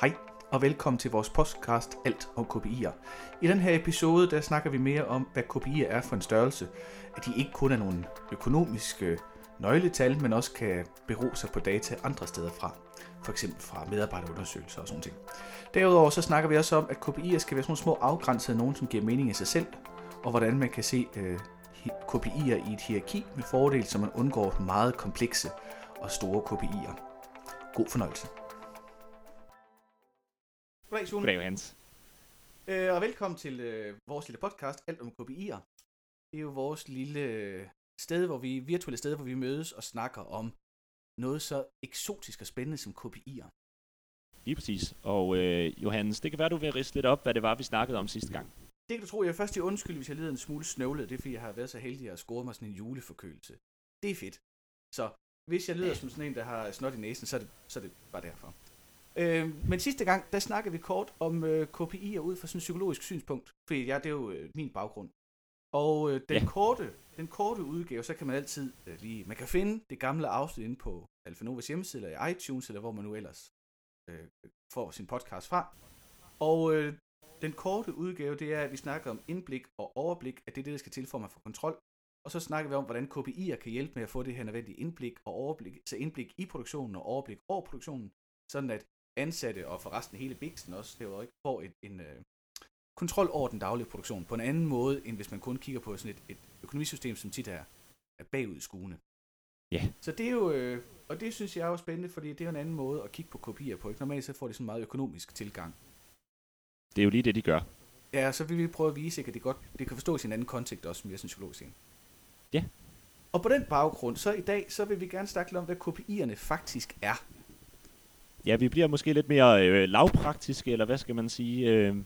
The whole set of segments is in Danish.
Hej og velkommen til vores podcast Alt om KPI'er. I den her episode der snakker vi mere om, hvad KPI'er er for en størrelse. At de ikke kun er nogle økonomiske nøgletal, men også kan bero sig på data andre steder fra. For eksempel fra medarbejderundersøgelser og sådan ting. Derudover så snakker vi også om, at KPI'er skal være sådan små afgrænsede nogen, som giver mening i sig selv, og hvordan man kan se øh, KPI'er i et hierarki med fordel, så man undgår meget komplekse og store KPI'er. God fornøjelse. Goddag, Sune. Goddag, Johannes. Øh, og velkommen til øh, vores lille podcast, Alt om KPI'er. Det er jo vores lille øh, sted, hvor vi, virtuelle sted, hvor vi mødes og snakker om noget så eksotisk og spændende som KPI'er. Lige præcis. Og øh, Johannes, det kan være, du vil riste lidt op, hvad det var, vi snakkede om sidste gang. Det kan du tro, jeg først i undskyld, hvis jeg lider en smule snøvlet. Det er, fordi jeg har været så heldig at score mig sådan en juleforkølelse. Det er fedt. Så hvis jeg lyder som sådan en, der har snot i næsen, så er det, så er det bare derfor. Øh, men sidste gang, der snakkede vi kort om øh, KPI'er ud fra sådan et psykologisk synspunkt. Fordi ja, det er jo øh, min baggrund. Og øh, den, Ja. korte, den korte udgave, så kan man altid øh, lige... Man kan finde det gamle afsnit inde på Alfanovas hjemmeside, eller i iTunes, eller hvor man nu ellers øh, får sin podcast fra. Og øh, den korte udgave, det er, at vi snakker om indblik og overblik, at det er det, der skal til for, at man får kontrol. Og så snakker vi om, hvordan KPI'er kan hjælpe med at få det her nødvendige indblik og overblik, så indblik i produktionen og overblik over produktionen, sådan at ansatte og forresten hele biksen også derudover ikke får et, en øh, kontrol over den daglige produktion på en anden måde, end hvis man kun kigger på sådan et, et økonomisystem, som tit er, er bagud i skuene. Ja. Så det er jo, øh, og det synes jeg er jo spændende, fordi det er en anden måde at kigge på kopier på. Ikke? Normalt så får de sådan en meget økonomisk tilgang. Det er jo lige det, de gør. Ja, så vil vi prøve at vise, ikke, at det, godt, det kan forstås i en anden kontekst også, som jeg synes psykologisk en. Ja. Og på den baggrund, så i dag, så vil vi gerne snakke lidt om, hvad KPI'erne faktisk er. Ja, vi bliver måske lidt mere øh, lavpraktiske, eller hvad skal man sige. Øh,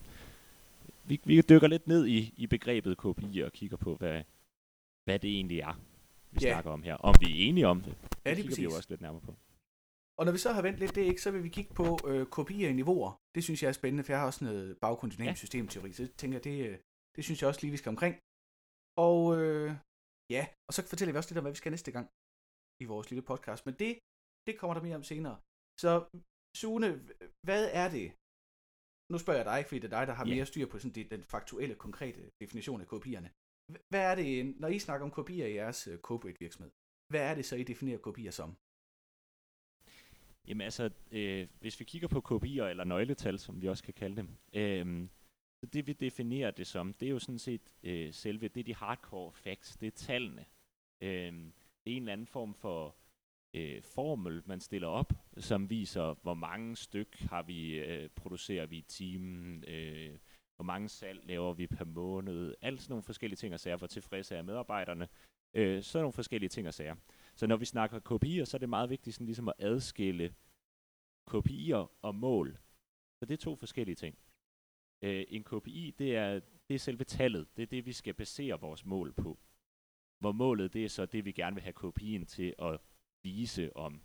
vi, vi dykker lidt ned i, i begrebet KPI og kigger på, hvad, hvad det egentlig er, vi Ja. snakker om her. Om vi er enige om det, Ja, det kigger vi jo også lidt nærmere på. Og når vi så har vendt lidt det, ikke, så vil vi kigge på øh, KPI'er i niveauer. Det synes jeg er spændende, for jeg har også noget baggrund i dynamisk Ja. systemteori, så tænker jeg, det, øh, det synes jeg også lige, vi skal omkring. Og øh, ja, og så fortæller vi også lidt om, hvad vi skal næste gang i vores lille podcast. Men det, det kommer der mere om senere. Så Sune, hvad er det? Nu spørger jeg dig, fordi det er dig, der har mere styr på sådan det, den faktuelle, konkrete definition af KPI'erne. H- Hvad er det, når I snakker om KPI'er i jeres øh, corporate virksomhed? Hvad er det så, I definerer KPI'er som? Jamen altså, øh, hvis vi kigger på KPI'er, eller nøgletal, som vi også kan kalde dem, øh, så det vi definerer det som, det er jo sådan set øh, selve, det er de hardcore facts, det er tallene. Øh, det er en eller anden form for øh, formel, man stiller op, som viser, hvor mange styk har vi, øh, producerer vi i timen, øh, hvor mange salg laver vi per måned, alt sådan nogle forskellige ting og sager, hvor tilfredse er medarbejderne, øh, sådan nogle forskellige ting og sager. Så når vi snakker kopier, så er det meget vigtigt sådan ligesom at adskille KPI'er og mål. Så det er to forskellige ting. Øh, en KPI, det er, det er selve tallet. Det er det, vi skal basere vores mål på. Hvor målet, det er så det, vi gerne vil have KPI'en til at vise om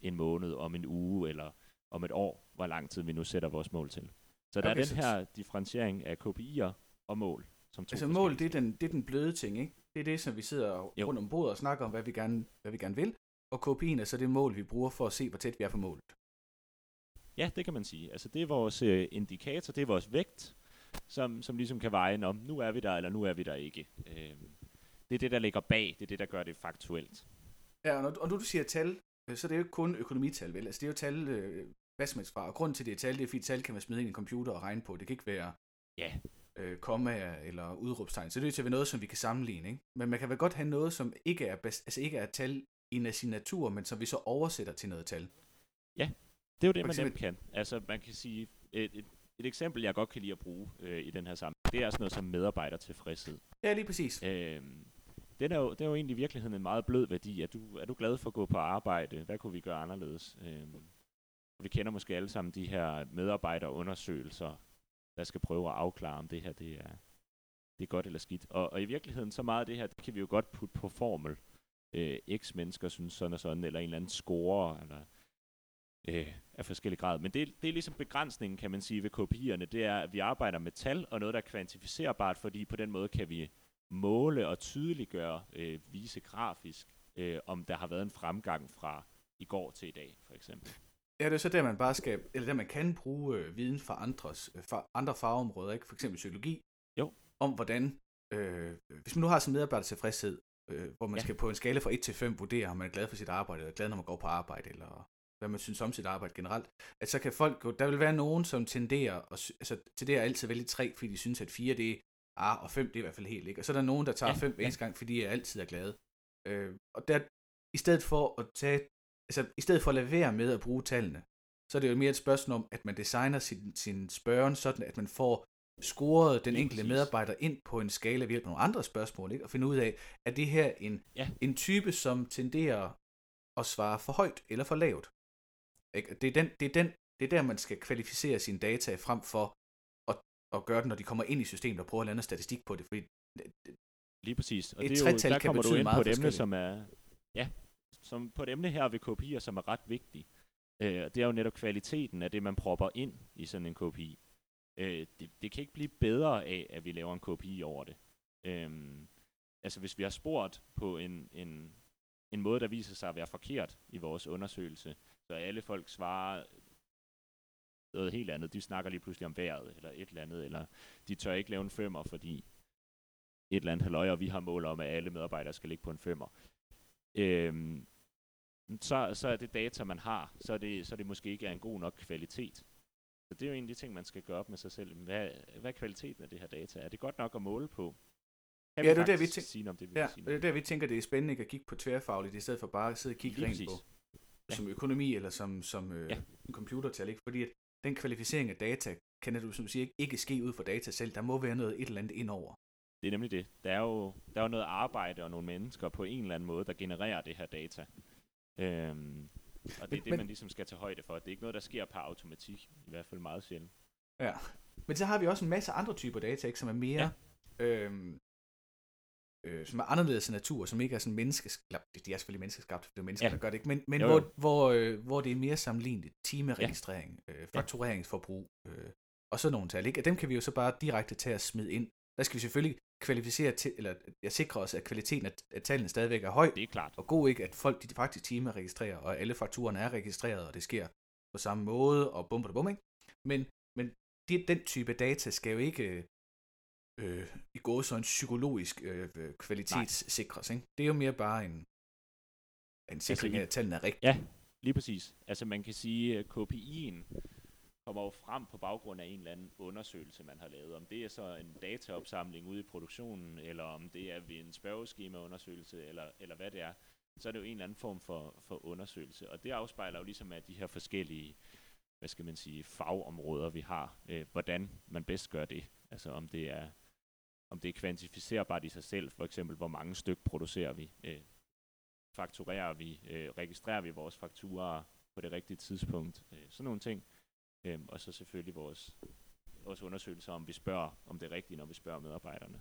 en måned, om en uge eller om et år, hvor lang tid vi nu sætter vores mål til. Så der Okay, er den her differentiering af KPI'er og mål. Som to Altså mål, det er, den, det er den bløde ting, ikke? Det er det, som vi sidder Jo. rundt om bordet og snakker om, hvad vi gerne, hvad vi gerne vil. Og KPI'en er så det mål, vi bruger for at se, hvor tæt vi er på målet. Ja, det kan man sige. Altså det er vores øh, indikator, det er vores vægt, som, som ligesom kan veje om, nu er vi der, eller nu er vi der ikke. Øh, det er det, der ligger bag, det er det, der gør det faktuelt. Ja, og når, og når du siger tal, øh, så er det jo ikke kun økonomital, vel? Altså det er jo tal, øh, hvad som helst fra. Og grunden til, det er tal, det er, fordi tal kan man smide ind i en computer og regne på. Det kan ikke være Ja, øh, komma eller udråbstegn. Så det er nødt til at være noget, som vi kan sammenligne, ikke? Men man kan vel godt have noget, som ikke er, bas- altså ikke er tal i sin natur, men som vi så oversætter til noget tal. det er jo det, For man nemt eksempel- kan. Altså man kan sige, et, et, et eksempel, jeg godt kan lide at bruge øh, i den her sammenhæng, det er sådan noget som medarbejdertilfredshed. Ja, lige præcis. Øh, den er jo, den er jo egentlig i virkeligheden en meget blød værdi. Er du, er du glad for at gå på arbejde? Hvad kunne vi gøre anderledes? Øh, vi kender måske alle sammen de her medarbejderundersøgelser, der skal prøve at afklare, om det her det er, det er godt eller skidt. Og, og i virkeligheden, så meget af det her, det kan vi jo godt putte på formel. Øh, X mennesker synes sådan og sådan, eller en eller anden score, eller øh, af forskellige grad. Men det, det er ligesom begrænsningen, kan man sige, ved KPI'erne. Det er, at vi arbejder med tal, og noget, der er kvantificerbart, fordi på den måde kan vi måle og tydeliggøre, øh, vise grafisk, øh, om der har været en fremgang fra i går til i dag, for eksempel. Ja, det er så der, man bare skal, eller der man kan bruge øh, viden fra andres, øh, fra andre fagområder, ikke? For eksempel psykologi. Jo. Om hvordan, øh, hvis man nu har som medarbejder tilfredshed, øh, hvor man ja. Skal på en skala fra 1 til 5 vurdere, om man er glad for sit arbejde, eller glad, når man går på arbejde, eller hvad man synes om sit arbejde generelt, at så kan folk jo, der vil være nogen, som tenderer, at, sy- altså tenderer altid vælge 3, fordi de synes, at 4 det er, ah, og 5 det er i hvert fald helt, ikke? Og så er der nogen, der tager Ja, 5 hver ja. eneste gang, fordi de altid er glade. Øh, og der, i stedet for at tage, altså i stedet for at lade være med at bruge tallene, så er det jo mere et spørgsmål om, at man designer sin, sin spørgen sådan, at man får scoret den enkelte medarbejder ind på en skala ved hjælp af nogle andre spørgsmål, ikke? og finde ud af, er det her en, Ja. en type, som tenderer at svare for højt eller for lavt. Ikke? Det, er den, det, er den, det er der, man skal kvalificere sine data frem for at, gøre det, når de kommer ind i systemet og prøver at noget statistik på det. Fordi Lige præcis. Og Et det er jo, der kommer du ind på et emne, som er, ja, som på et emne her ved KPI'er, som er ret vigtigt. Øh, det er jo netop kvaliteten af det, man propper ind i sådan en KPI. Øh, det, det kan ikke blive bedre af, at vi laver en KPI over det. Øhm, altså hvis vi har spurgt på en, en, en måde, der viser sig at være forkert i vores undersøgelse, så alle folk svarer noget helt andet. De snakker lige pludselig om vejret, eller et eller andet, eller de tør ikke lave en femmer, fordi et eller andet halvøje, og vi har mål om, at alle medarbejdere skal ligge på en femmer. Øhm, så, så er det data, man har, så er det, så er det måske ikke af en god nok kvalitet. Så det er jo en af de ting, man skal gøre op med sig selv. Hvad, hvad er kvaliteten af det her data? Er det godt nok at måle på? Kan Ja, det er der, vi faktisk tænk- sige om det, vi ja, sige det er der, vi tænker, det er spændende ikke at kigge på tværfagligt, i stedet for bare at sidde og kigge rent på Ja. som økonomi eller som, som øh, Ja. computertal. Ikke? Fordi at den kvalificering af data, kan du som du siger, ikke, ikke ske ud fra data selv. Der må være noget et eller andet indover. Det er nemlig det. Der er, jo, der er jo noget arbejde og nogle mennesker på en eller anden måde, der genererer det her data. Øhm, og det er Men- det, men- man ligesom skal tage højde for. Det er ikke noget, der sker per automatik. I hvert fald meget sjældent. Ja. Men så har vi også en masse andre typer data, ikke, som er mere... Ja. Øhm, øh, som er anderledes af natur, som ikke er sådan menneskeskabt. De er selvfølgelig menneskeskabt, for det er mennesker, ja. Der gør det ikke. Men, men Jo, hvor, jo. hvor, øh, hvor det er mere sammenligneligt. Timeregistrering, ja. øh, faktureringsforbrug øh, og sådan nogle tal. Ikke? Og dem kan vi jo så bare direkte tage og smide ind. Der skal vi selvfølgelig kvalificere til, eller jeg sikrer os, at kvaliteten af, af tallene stadigvæk er høj, Det er klart. og god ikke, at folk de faktisk timeregistrerer, og alle fakturerne er registreret, og det sker på samme måde, og bum, bum, bum, ikke? Men, men det, den type data skal jo ikke øh, i gået så en psykologisk øh, øh, kvalitetssikres, ikke? Det er jo mere bare en, en sikring i- af, at tallene er rigtige. Ja, lige præcis. Altså man kan sige, at KPI'en kommer jo frem på baggrund af en eller anden undersøgelse, man har lavet. Om det er så en dataopsamling ude i produktionen, eller om det er ved en spørgeskemaundersøgelse, eller, eller hvad det er, så er det jo en eller anden form for, for undersøgelse. Og det afspejler jo ligesom af de her forskellige, hvad skal man sige, fagområder, vi har, øh, hvordan man bedst gør det. Altså om det er om det er kvantificerbart i sig selv, for eksempel hvor mange styk producerer vi, øh, fakturerer vi, øh, registrerer vi vores fakturer på det rigtige tidspunkt, øh, sådan nogle ting. Øh, og så selvfølgelig vores, vores undersøgelser, om vi spørger, om det er rigtigt, når vi spørger medarbejderne.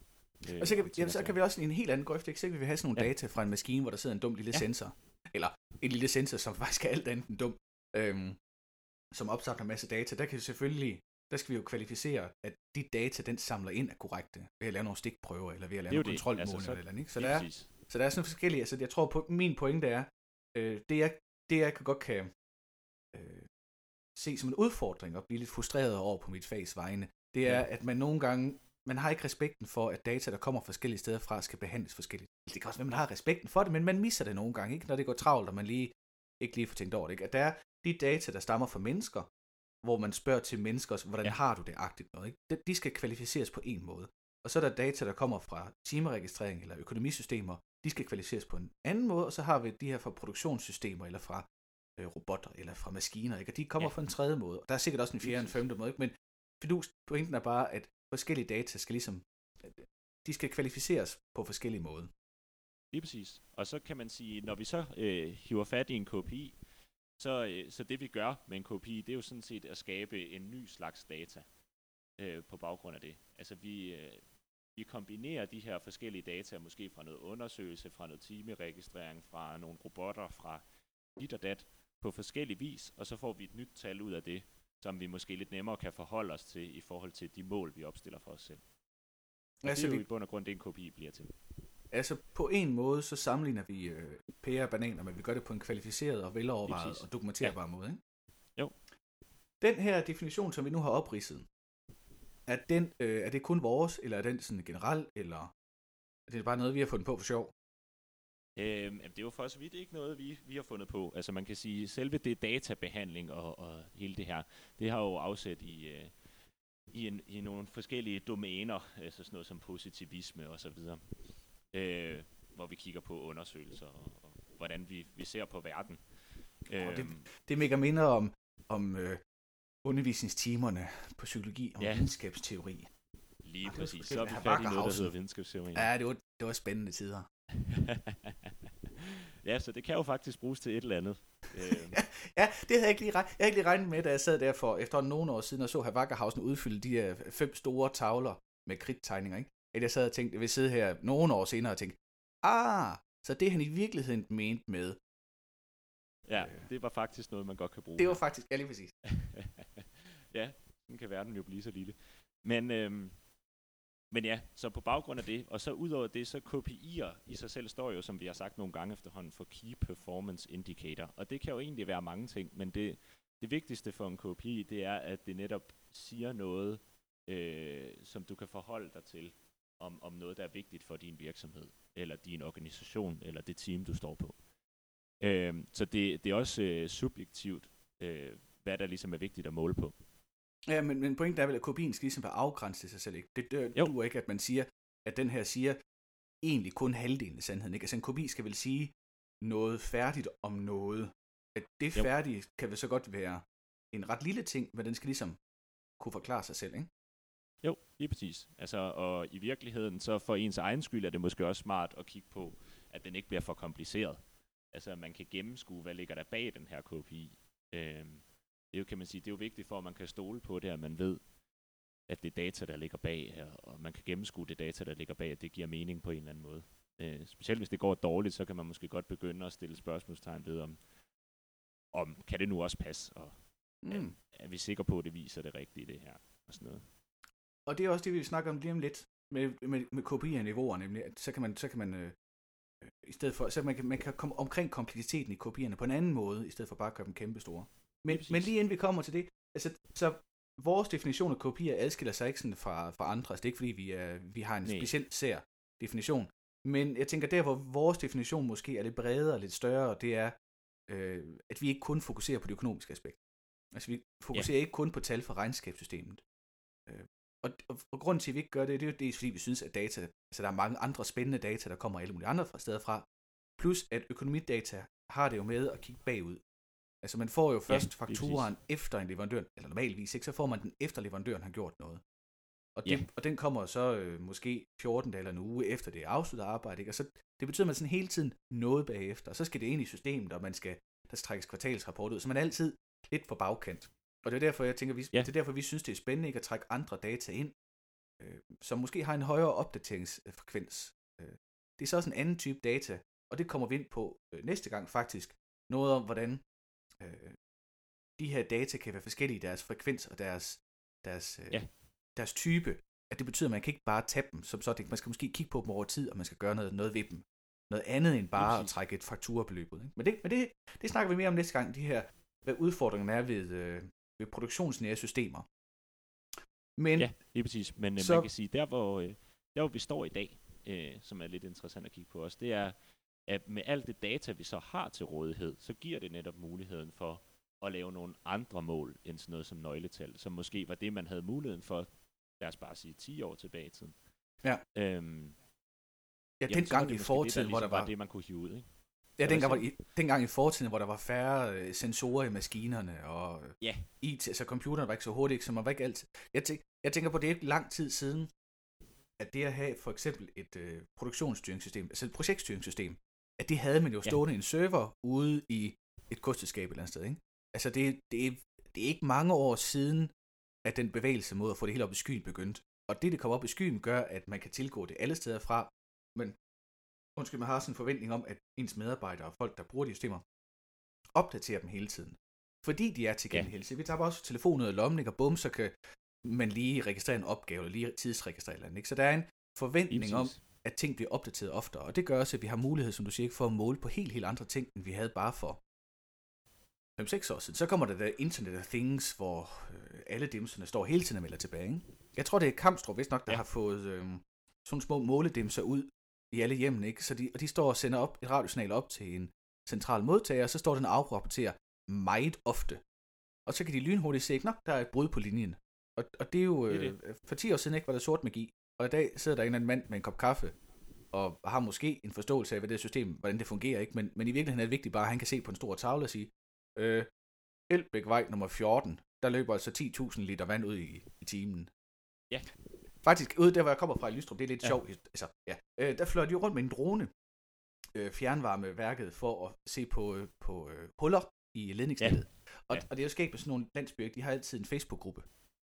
Øh, Og så kan, om vi, ting ja, og så kan vi også i en helt anden grøft, ikke? Så kan vi have sådan nogle Ja. data fra en maskine, hvor der sidder en dum lille Ja. sensor. Eller en lille sensor, som faktisk er alt andet end dum. Øhm, som opsamler en masse data. Der kan vi selvfølgelig, der skal vi jo kvalificere, at de data, den samler ind, er korrekte. Ved at lave nogle stikprøver, eller ved at lave nogle kontrolmålinger, Altså, så- eller, andet, ikke? Så der er, præcis. så der er sådan forskellige, altså jeg tror på, min pointe er, øh, det, jeg, det jeg kan godt kan øh, se som en udfordring og blive lidt frustreret over på mit fags vegne, det er, Ja. at man nogle gange, man har ikke respekten for, at data, der kommer forskellige steder fra, skal behandles forskelligt. Det kan også være, at man har respekten for det, men man misser det nogle gange, ikke? når det går travlt, og man lige ikke lige får tænkt over det. Ikke? At der er de data, der stammer fra mennesker, hvor man spørger til mennesker, hvordan ja. Har du det agtigt noget. Ikke? De- skal kvalificeres på en måde. Og så er der data, der kommer fra timeregistrering eller økonomisystemer, de skal kvalificeres på en anden måde, og så har vi de her fra produktionssystemer, eller fra øh, robotter, eller fra maskiner, ikke? og de kommer ja. Ja. fra en tredje måde. Og der er sikkert også en fjerde og en femte måde, ikke? men fidus, pointen er bare, at forskellige data skal ligesom, de skal kvalificeres på forskellige måder. Lige præcis. Og så kan man sige, når vi så øh, hiver fat i en KPI, så, øh, så det vi gør med en KPI, det er jo sådan set at skabe en ny slags data øh, på baggrund af det. Altså vi, øh, vi kombinerer de her forskellige data, måske fra noget undersøgelse, fra noget timeregistrering, fra nogle robotter, fra dit og dat, på forskellig vis, og så får vi et nyt tal ud af det, som vi måske lidt nemmere kan forholde os til i forhold til de mål, vi opstiller for os selv. Og Altså, det er jo vi- i bund og grund det, en KPI bliver til. Altså på en måde, så sammenligner vi øh, pære og bananer, men vi gør det på en kvalificeret og velovervejet og dokumenterbar ja. måde. Ikke? Jo. Den her definition, som vi nu har opridset, er, den, øh, er det kun vores, eller er den sådan generel, eller er det bare noget, vi har fundet på for sjov? Øhm, det er jo for så vidt ikke noget, vi, vi har fundet på. Altså man kan sige, selve det databehandling og, og hele det her, det har jo afsæt i, øh, i, en, i nogle forskellige domæner, altså sådan noget som positivisme og så videre, øh, hvor vi kigger på undersøgelser og, og hvordan vi, vi ser på verden. Oh, det, det mega minder om, om øh, undervisningstimerne på psykologi og ja. videnskabsteori. Lige Ej, præcis. Så er vi færdige noget, der hedder videnskabsteori. Ja, det var, det var spændende tider. ja, så det kan jo faktisk bruges til et eller andet. ja, det havde jeg ikke lige, jeg havde ikke lige regnet med, da jeg sad der for efter nogle år siden og så Havakkerhausen udfylde de her fem store tavler med kridttegninger. Ikke? At jeg sad og tænkte, jeg vil sidde her nogle år senere og tænke, ah, så det han i virkeligheden mente med. Ja, det var faktisk noget, man godt kan bruge. Det var faktisk, ja lige præcis. ja, den kan verden jo blive så lille. Men, øhm, men ja, så på baggrund af det, og så udover det, så KPI'er i sig selv står jo, som vi har sagt nogle gange efterhånden, for Key Performance Indicator. Og det kan jo egentlig være mange ting, men det, det vigtigste for en KPI, det er, at det netop siger noget, øh, som du kan forholde dig til, om, om noget, der er vigtigt for din virksomhed, eller din organisation, eller det team, du står på. Øh, så det, det er også øh, subjektivt, øh, hvad der ligesom er vigtigt at måle på. Ja, men, men pointen er vel, at kopien skal ligesom være afgrænset sig selv. Ikke? Det dør, duer ikke, at man siger, at den her siger egentlig kun halvdelen af sandheden. Ikke? Altså en kopi skal vel sige noget færdigt om noget. At det jo. færdige kan vel så godt være en ret lille ting, men den skal ligesom kunne forklare sig selv, ikke? Jo, lige præcis. Altså, og i virkeligheden, så for ens egen skyld er det måske også smart at kigge på, at den ikke bliver for kompliceret. Altså, man kan gennemskue, hvad ligger der bag den her KPI. Øhm, det er jo, kan man sige, det er jo vigtigt for, at man kan stole på det, at man ved, at det er data, der ligger bag, og man kan gennemskue det data, der ligger bag, at det giver mening på en eller anden måde. Øh, specielt hvis det går dårligt, så kan man måske godt begynde at stille spørgsmålstegn ved, om, om kan det nu også passe, og mm. er, er vi sikre på, at det viser det rigtige, det her, og sådan noget. Og det er også det, vi snakker om lige om lidt, med, med, med KPI af niveauer, nemlig, at så kan man, så kan man øh, i stedet for, så man kan, man kan komme omkring kompleksiteten i kopierne på en anden måde, i stedet for bare at gøre dem kæmpe store. Men, men lige inden vi kommer til det, altså, så vores definition af kopier adskiller sig ikke sådan fra, fra andres. Det er ikke fordi, vi, er, vi har en Nej. speciel sær definition. Men jeg tænker, der hvor vores definition måske er lidt bredere og lidt større, det er, øh, at vi ikke kun fokuserer på det økonomiske aspekt. Altså vi fokuserer ja. ikke kun på tal fra regnskabssystemet. Øh, og, og, og grunden til, at vi ikke gør det, det er jo dels fordi, vi synes, at data, altså der er mange andre spændende data, der kommer alle mulige andre fra steder fra. Plus at økonomidata har det jo med at kigge bagud. Altså man får jo først ja, fakturen efter en leverandør, eller normalvis ikke, så får man den efter leverandøren har gjort noget. Og, det, ja. og den kommer så øh, måske 14 dage eller en uge efter det er afsluttet arbejde, ikke? Og så, det betyder, at man sådan hele tiden noget bagefter, og så skal det ind i systemet, og man skal, der skal trækkes kvartalsrapport ud, så man er altid lidt på bagkant. Og det er derfor, jeg tænker, vi, ja. det er derfor, vi synes, det er spændende ikke at trække andre data ind, øh, som måske har en højere opdateringsfrekvens. Øh, det er så også en anden type data, og det kommer vi ind på øh, næste gang faktisk. Noget om, hvordan øh, de her data kan være forskellige i deres frekvens og deres, deres, øh, ja. deres type. At det betyder, at man kan ikke bare tage dem som sådan. Man skal måske kigge på dem over tid, og man skal gøre noget, noget ved dem. Noget andet end bare at trække et fakturabeløb ud. Ikke? Men, det, men det, det snakker vi mere om næste gang, de her, hvad udfordringerne er ved, øh, ved produktionsnære systemer. Men, ja, lige præcis. Men øh, så, man kan sige, der hvor, øh, der hvor vi står i dag, øh, som er lidt interessant at kigge på os, det er, at med alt det data, vi så har til rådighed, så giver det netop muligheden for at lave nogle andre mål end sådan noget som nøgletal, som måske var det, man havde muligheden for, lad os bare sige 10 år tilbage i tiden. Ja. Øhm, ja, den gang i fortiden, hvor der ligesom var... var det, man kunne hive ud, ikke? Ja, dengang, var, i, dengang i fortiden, hvor der var færre øh, sensorer i maskinerne, og ja. IT, altså computeren var ikke så hurtigt, så man var ikke altid... Jeg, tænk, jeg tænker på, det er ikke lang tid siden, at det at have for eksempel et øh, produktionsstyringssystem, altså et projektstyringssystem, at det havde man jo stående ja. en server ude i et kosteskab et eller andet sted. Ikke? Altså det, det, er, det er ikke mange år siden, at den bevægelse mod at få det hele op i skyen begyndte. Og det, det kommer op i skyen, gør, at man kan tilgå det alle steder fra. Men undskyld, man har sådan en forventning om, at ens medarbejdere og folk, der bruger de systemer, opdaterer dem hele tiden. Fordi de er tilgængelige. Ja. Vi tager også telefonen ud af lommen, og bum, så kan man lige registrere en opgave, eller lige tidsregistrere eller andet. Ikke? Så der er en forventning om, at ting bliver opdateret oftere. Og det gør også, at vi har mulighed, som du siger, for at måle på helt, helt andre ting, end vi havde bare for 5-6 år siden, så kommer der der Internet of Things, hvor øh, alle dimserne står hele tiden og melder tilbage. Ikke? Jeg tror, det er Kamstrup, hvis nok, der ja. har fået øh, sådan små måledimser ud i alle hjemmene, ikke? Så de, og de står og sender op et radiosignal op til en central modtager, og så står den og afrapporterer meget ofte. Og så kan de lynhurtigt se, at der er et brud på linjen. Og, og det er jo, det er det. Øh, for 10 år siden ikke var der sort magi, og i dag sidder der en eller anden mand med en kop kaffe, og har måske en forståelse af, hvad det system, hvordan det fungerer, ikke? Men, men i virkeligheden er det vigtigt bare, at han kan se på en stor tavle og sige, øh, Elbækvej nummer 14, der løber altså 10.000 liter vand ud i, i timen. Ja. Faktisk, ude der, hvor jeg kommer fra i Lystrup, det er lidt ja. sjovt. Altså, ja. Øh, der fløj de rundt med en drone, øh, fjernvarmeværket, for at se på, øh, på øh, huller i ledningsnettet. Ja. Og, ja. og det er jo sket med sådan nogle landsbyer, de har altid en Facebook-gruppe.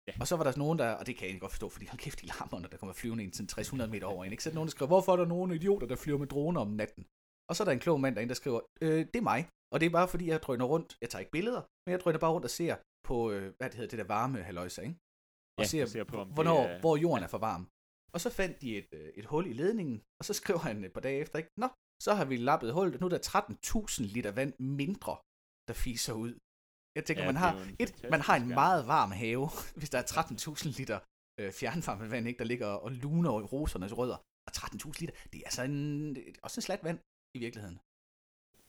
Ja. Og så var der nogen, der, og det kan jeg ikke godt forstå, fordi hold kæft, de larmer, når der kommer flyvende ind til 300 meter over en. Ikke? Så er der nogen, der skriver, hvorfor er der nogle idioter, der flyver med droner om natten? Og så er der en klog mand derinde, der skriver, øh, det er mig. Og det er bare fordi, jeg drøner rundt. Jeg tager ikke billeder, men jeg drøner bare rundt og ser på, øh, hvad det hedder, det der varme haløjse, ikke? Og ja, ser, ser på, hvornår, er... hvor jorden er for varm. Og så fandt de et, øh, et hul i ledningen, og så skriver han et par dage efter, ikke? Nå, så har vi lappet hullet, nu er der 13.000 liter vand mindre, der fiser ud. Jeg tænker, ja, man, har, et, man har en meget varm have, hvis der er 13.000 liter øh, fjernvarmevand, ikke, der ligger og luner i rosernes rødder. Og 13.000 liter, det er altså en, også en slat vand i virkeligheden.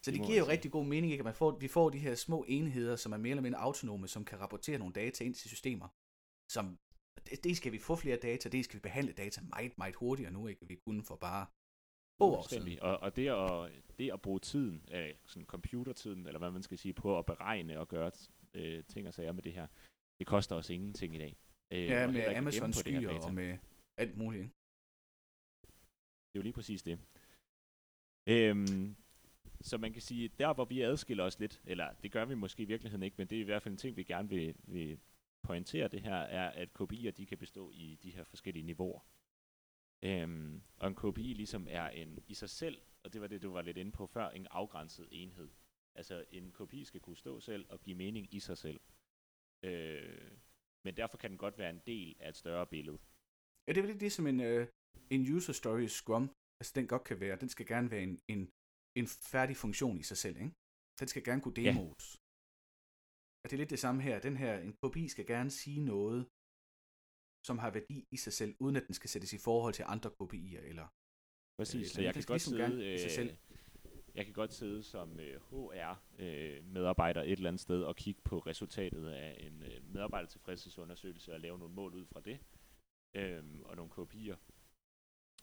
Så det, det giver jo rigtig god mening, ikke? at man får, vi får de her små enheder, som er mere eller mindre autonome, som kan rapportere nogle data ind til systemer. Som, det, det skal vi få flere data, det skal vi behandle data meget, meget hurtigere nu, ikke? Vi kunne for bare år siden. Og, og det, at, det at bruge tiden, øh, sådan computertiden, eller hvad man skal sige, på at beregne og gøre øh, ting og sager med det her, det koster os ingenting i dag. Øh, ja, med Amazon skyer og med alt muligt. Ikke? Det er jo lige præcis det. Øhm, så man kan sige, der hvor vi adskiller os lidt, eller det gør vi måske i virkeligheden ikke, men det er i hvert fald en ting, vi gerne vil, vil pointere det her, er, at KPI'er de kan bestå i de her forskellige niveauer. Øhm, og en KPI ligesom er en i sig selv, og det var det, du var lidt inde på før, en afgrænset enhed. Altså en KPI skal kunne stå selv og give mening i sig selv. Øh, men derfor kan den godt være en del af et større billede. Ja, det er vel det, som en, uh, en user story Scrum, altså den godt kan være. Den skal gerne være en, en en færdig funktion i sig selv. Ikke? Den skal gerne kunne demos. Og det er lidt det samme her. Den her, en kopi skal gerne sige noget, som har værdi i sig selv, uden at den skal sættes i forhold til andre kopier. Eller, Præcis, øh, så jeg kan godt ligesom sidde, øh, sig selv. jeg kan godt sidde som øh, HR-medarbejder øh, et eller andet sted og kigge på resultatet af en øh, medarbejdertilfredshedsundersøgelse og lave nogle mål ud fra det, øh, og nogle kopier.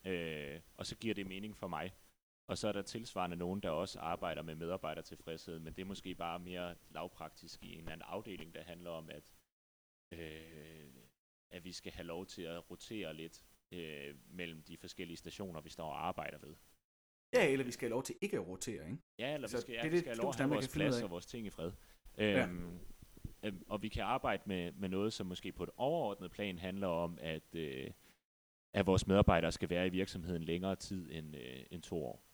Øh, og så giver det mening for mig. Og så er der tilsvarende nogen, der også arbejder med medarbejdertilfredshed, men det er måske bare mere lavpraktisk i en eller anden afdeling, der handler om, at, øh, at vi skal have lov til at rotere lidt øh, mellem de forskellige stationer, vi står og arbejder ved. Ja, eller vi skal have lov til ikke at rotere, ikke? Ja, eller så vi skal, ja, det, vi skal have lov til at have vores plads og vores ting i fred. Ja. Øhm, øhm, og vi kan arbejde med, med noget, som måske på et overordnet plan handler om, at, øh, at vores medarbejdere skal være i virksomheden længere tid end, øh, end to år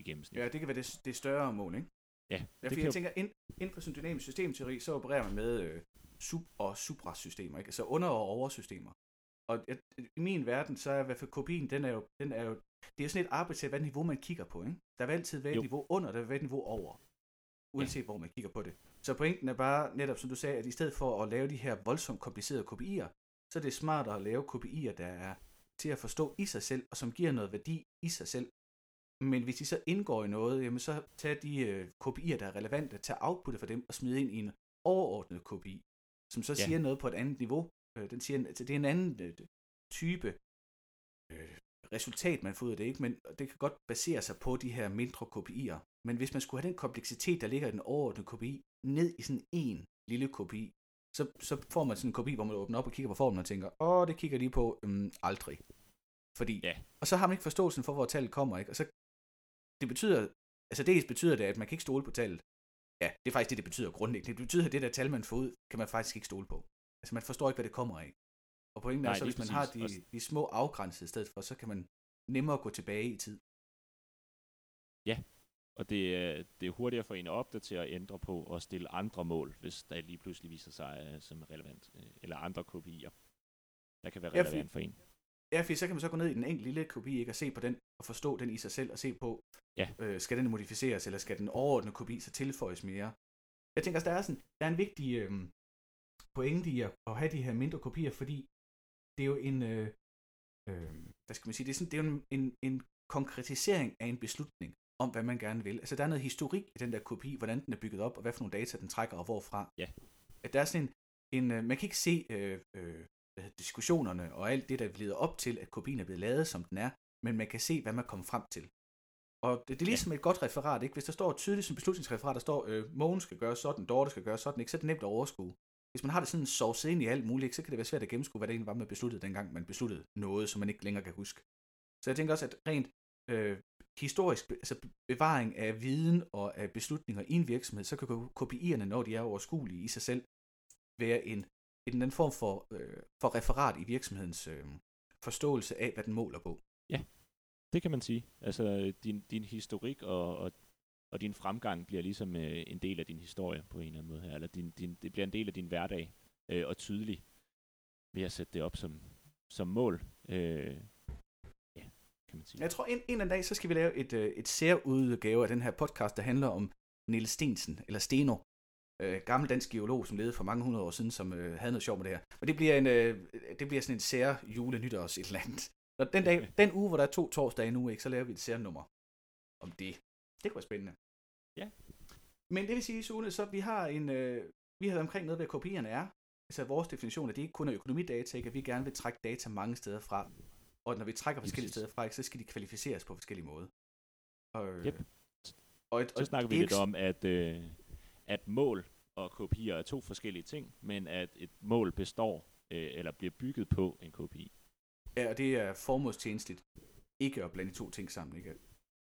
i gennemsnit. Ja, det kan være det, det større mål, ikke? Ja. ja fordi jeg tænker, ind, inden for sådan dynamisk systemteori, så opererer man med øh, sub- og suprasystemer, ikke? Altså under- og oversystemer. Og jeg, i min verden, så er i hvert fald kopien, den er jo, den er jo det er jo sådan et arbejde til, hvad niveau man kigger på, ikke? Der vil altid være et jo. niveau under, der vil være et niveau over. Uanset ja. hvor man kigger på det. Så pointen er bare, netop som du sagde, at i stedet for at lave de her voldsomt komplicerede kopier, så er det smartere at lave kopier, der er til at forstå i sig selv, og som giver noget værdi i sig selv, men hvis de så indgår i noget, jamen så tag de øh, kopier, der er relevante, tag outputtet for dem og smid ind i en overordnet kopi, som så ja. siger noget på et andet niveau. Øh, den siger, altså, det er en anden øh, type øh, resultat, man får ud af det, ikke? men det kan godt basere sig på de her mindre kopier. Men hvis man skulle have den kompleksitet, der ligger i den overordnede kopi, ned i sådan en lille kopi, så, så får man sådan en kopi, hvor man åbner op og kigger på formen og tænker, åh, det kigger lige på, øhm, aldrig. Fordi, ja. og så har man ikke forståelsen for, hvor tallet kommer, ikke? Og så det betyder, altså dels betyder det, at man kan ikke stole på tallet. Ja, det er faktisk det, det betyder grundlæggende. Det betyder, at det der tal, man får ud, kan man faktisk ikke stole på. Altså man forstår ikke, hvad det kommer af. Og pointen er så, hvis man har de, de små afgrænsede stedet for, så kan man nemmere gå tilbage i tid. Ja, og det, det er hurtigere for en at opdatere og ændre på og stille andre mål, hvis der lige pludselig viser sig uh, som relevant, uh, eller andre kopier, der kan være relevant ja, for, for en. Ja, for så kan man så gå ned i den enkelte lille kopi, ikke, og se på den, og forstå den i sig selv, og se på, ja. øh, skal den modificeres, eller skal den overordnede kopi så tilføjes mere? Jeg tænker også, der er, sådan, der er en vigtig øh, pointe i at, at have de her mindre kopier, fordi det er jo en, øh, øh, hvad skal man sige, det er, sådan, det er jo en, en, en konkretisering af en beslutning om, hvad man gerne vil. Altså, der er noget historik i den der kopi, hvordan den er bygget op, og hvad for nogle data den trækker, og hvorfra. Ja. At der er sådan en, en øh, man kan ikke se øh, øh, diskussionerne og alt det, der leder op til, at kopien er blevet lavet, som den er, men man kan se, hvad man kommer frem til. Og det, det er ligesom ja. et godt referat, ikke? Hvis der står tydeligt som beslutningsreferat, der står, øh, Mogen skal gøre sådan, Dorte skal gøre sådan, ikke? så er det nemt at overskue. Hvis man har det sådan sovset ind i alt muligt, ikke? så kan det være svært at gennemskue, hvad det egentlig var, man besluttede dengang, man besluttede noget, som man ikke længere kan huske. Så jeg tænker også, at rent øh, historisk altså bevaring af viden og af beslutninger i en virksomhed, så kan kopierne, når de er overskuelige i sig selv, være en, en anden form for, øh, for referat i virksomhedens øh, forståelse af, hvad den måler på. Ja, det kan man sige. Altså din, din historik og, og, og din fremgang bliver ligesom øh, en del af din historie på en eller anden måde her, eller din, din, det bliver en del af din hverdag øh, og tydelig ved at sætte det op som, som mål. Øh, kan man sige. Jeg tror, en, en anden dag, så skal vi lave et, øh, et særudgave af den her podcast, der handler om Niels Stensen, eller Steno, øh, gammel dansk geolog, som levede for mange hundrede år siden, som øh, havde noget sjov med det her. Men det bliver, en, øh, det bliver sådan en sær julenytårs et eller andet. Og den, dag, den uge, hvor der er to torsdage nu, ikke, så laver vi et særnummer om det. Det kunne være spændende. Ja. Men det vil sige, Sune, så vi har en, øh, vi har omkring noget, hvad kopierne er. Altså vores definition af det ikke kun er økonomidata, ikke? at vi gerne vil trække data mange steder fra. Og når vi trækker forskellige steder fra, så skal de kvalificeres på forskellige måder. Og, yep. og, et, så snakker vi lidt om, at, øh, at mål og kopier er to forskellige ting, men at et mål består øh, eller bliver bygget på en kopi. Ja, og det er formålstjenestligt ikke at blande to ting sammen. Ikke?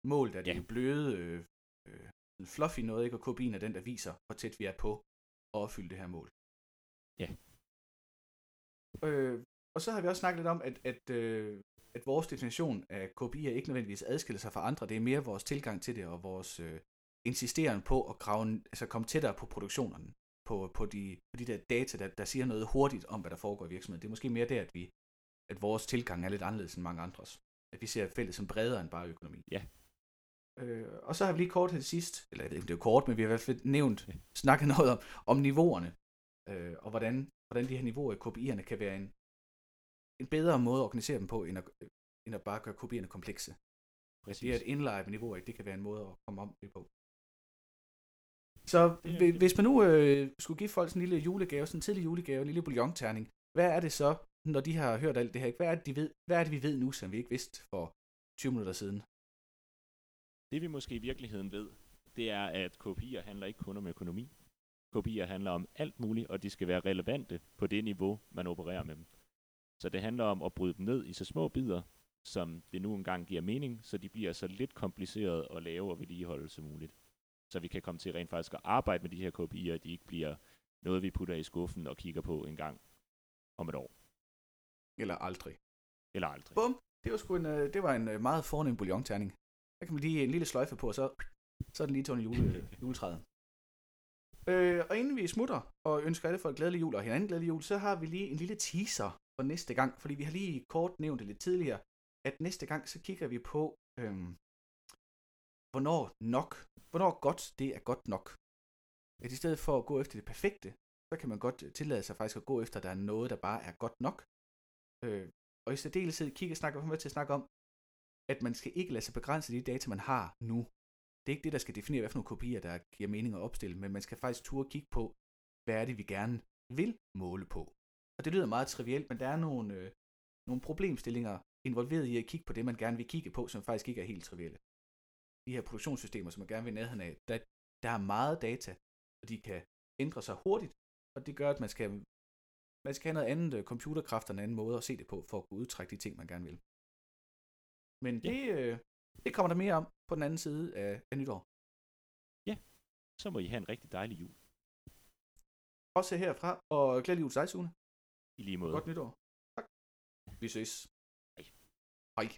Målet er det ja. bløde, øh, øh, fluffy noget, ikke? og kopien er den, der viser, hvor tæt vi er på at opfylde det her mål. Ja. Øh, og så har vi også snakket lidt om, at, at, øh, at vores definition af KPI'er ikke nødvendigvis adskiller sig fra andre. Det er mere vores tilgang til det, og vores øh, insisteren på at grave, altså komme tættere på produktionerne, på, på, de, på de der data, der, der siger noget hurtigt om, hvad der foregår i virksomheden. Det er måske mere det, at, vi, at vores tilgang er lidt anderledes end mange andres. At vi ser feltet som bredere end bare økonomi. Ja. Øh, og så har vi lige kort til sidst, eller jeg ved ikke, det er kort, men vi har i hvert fald nævnt, ja. snakket noget om, om niveauerne, øh, og hvordan, hvordan de her niveauer i KPI'erne kan være en, en bedre måde at organisere dem på, end at, end at bare gøre kopierne komplekse. Præcis. Det er et indlejret niveau, det kan være en måde at komme om det på. Så hvis man nu øh, skulle give folk sådan en lille julegave, sådan en tidlig julegave, en lille bouillon-terning, hvad er det så, når de har hørt alt det her? Hvad er det, de ved, hvad er det vi ved nu, som vi ikke vidste for 20 minutter siden? Det vi måske i virkeligheden ved, det er, at kopier handler ikke kun om økonomi. Kopier handler om alt muligt, og de skal være relevante på det niveau, man opererer med dem. Så det handler om at bryde dem ned i så små bidder, som det nu engang giver mening, så de bliver så lidt komplicerede at lave og vedligeholde som muligt. Så vi kan komme til rent faktisk at arbejde med de her KPI'er, at de ikke bliver noget, vi putter i skuffen og kigger på en gang om et år. Eller aldrig. Eller aldrig. Bum! Det var, sgu en, øh, det var en øh, meget fornem bouillon-terning. Der kan man lige en lille sløjfe på, og så, så er den lige til jule, juletræet. Øh, og inden vi smutter og ønsker alle folk glædelig jul og hinanden glædelig jul, så har vi lige en lille teaser for næste gang, fordi vi har lige kort nævnt det lidt tidligere, at næste gang så kigger vi på, øhm, hvornår nok, hvornår godt det er godt nok. At i stedet for at gå efter det perfekte, så kan man godt øh, tillade sig faktisk at gå efter, at der er noget, der bare er godt nok. Øh, og i særdeleshed kigge og snakke, med til at snakke om, at man skal ikke lade sig begrænse de data, man har nu. Det er ikke det, der skal definere, hvad for nogle kopier, der giver mening at opstille, men man skal faktisk turde kigge på, hvad er det, vi gerne vil måle på. Og det lyder meget trivielt, men der er nogle, øh, nogle problemstillinger involveret i at kigge på det, man gerne vil kigge på, som faktisk ikke er helt trivielle. De her produktionssystemer, som man gerne vil nærheden af, der, der er meget data, og de kan ændre sig hurtigt, og det gør, at man skal, man skal have noget andet øh, computerkraft og en anden måde at se det på, for at kunne udtrække de ting, man gerne vil. Men ja. det, øh, det kommer der mere om på den anden side af, af nytår. Ja, så må I have en rigtig dejlig jul. Også herfra, og glædelig jul til dig, Sune. I lige måde. Godt nytår. Tak. Vi ses. Hej. Hej.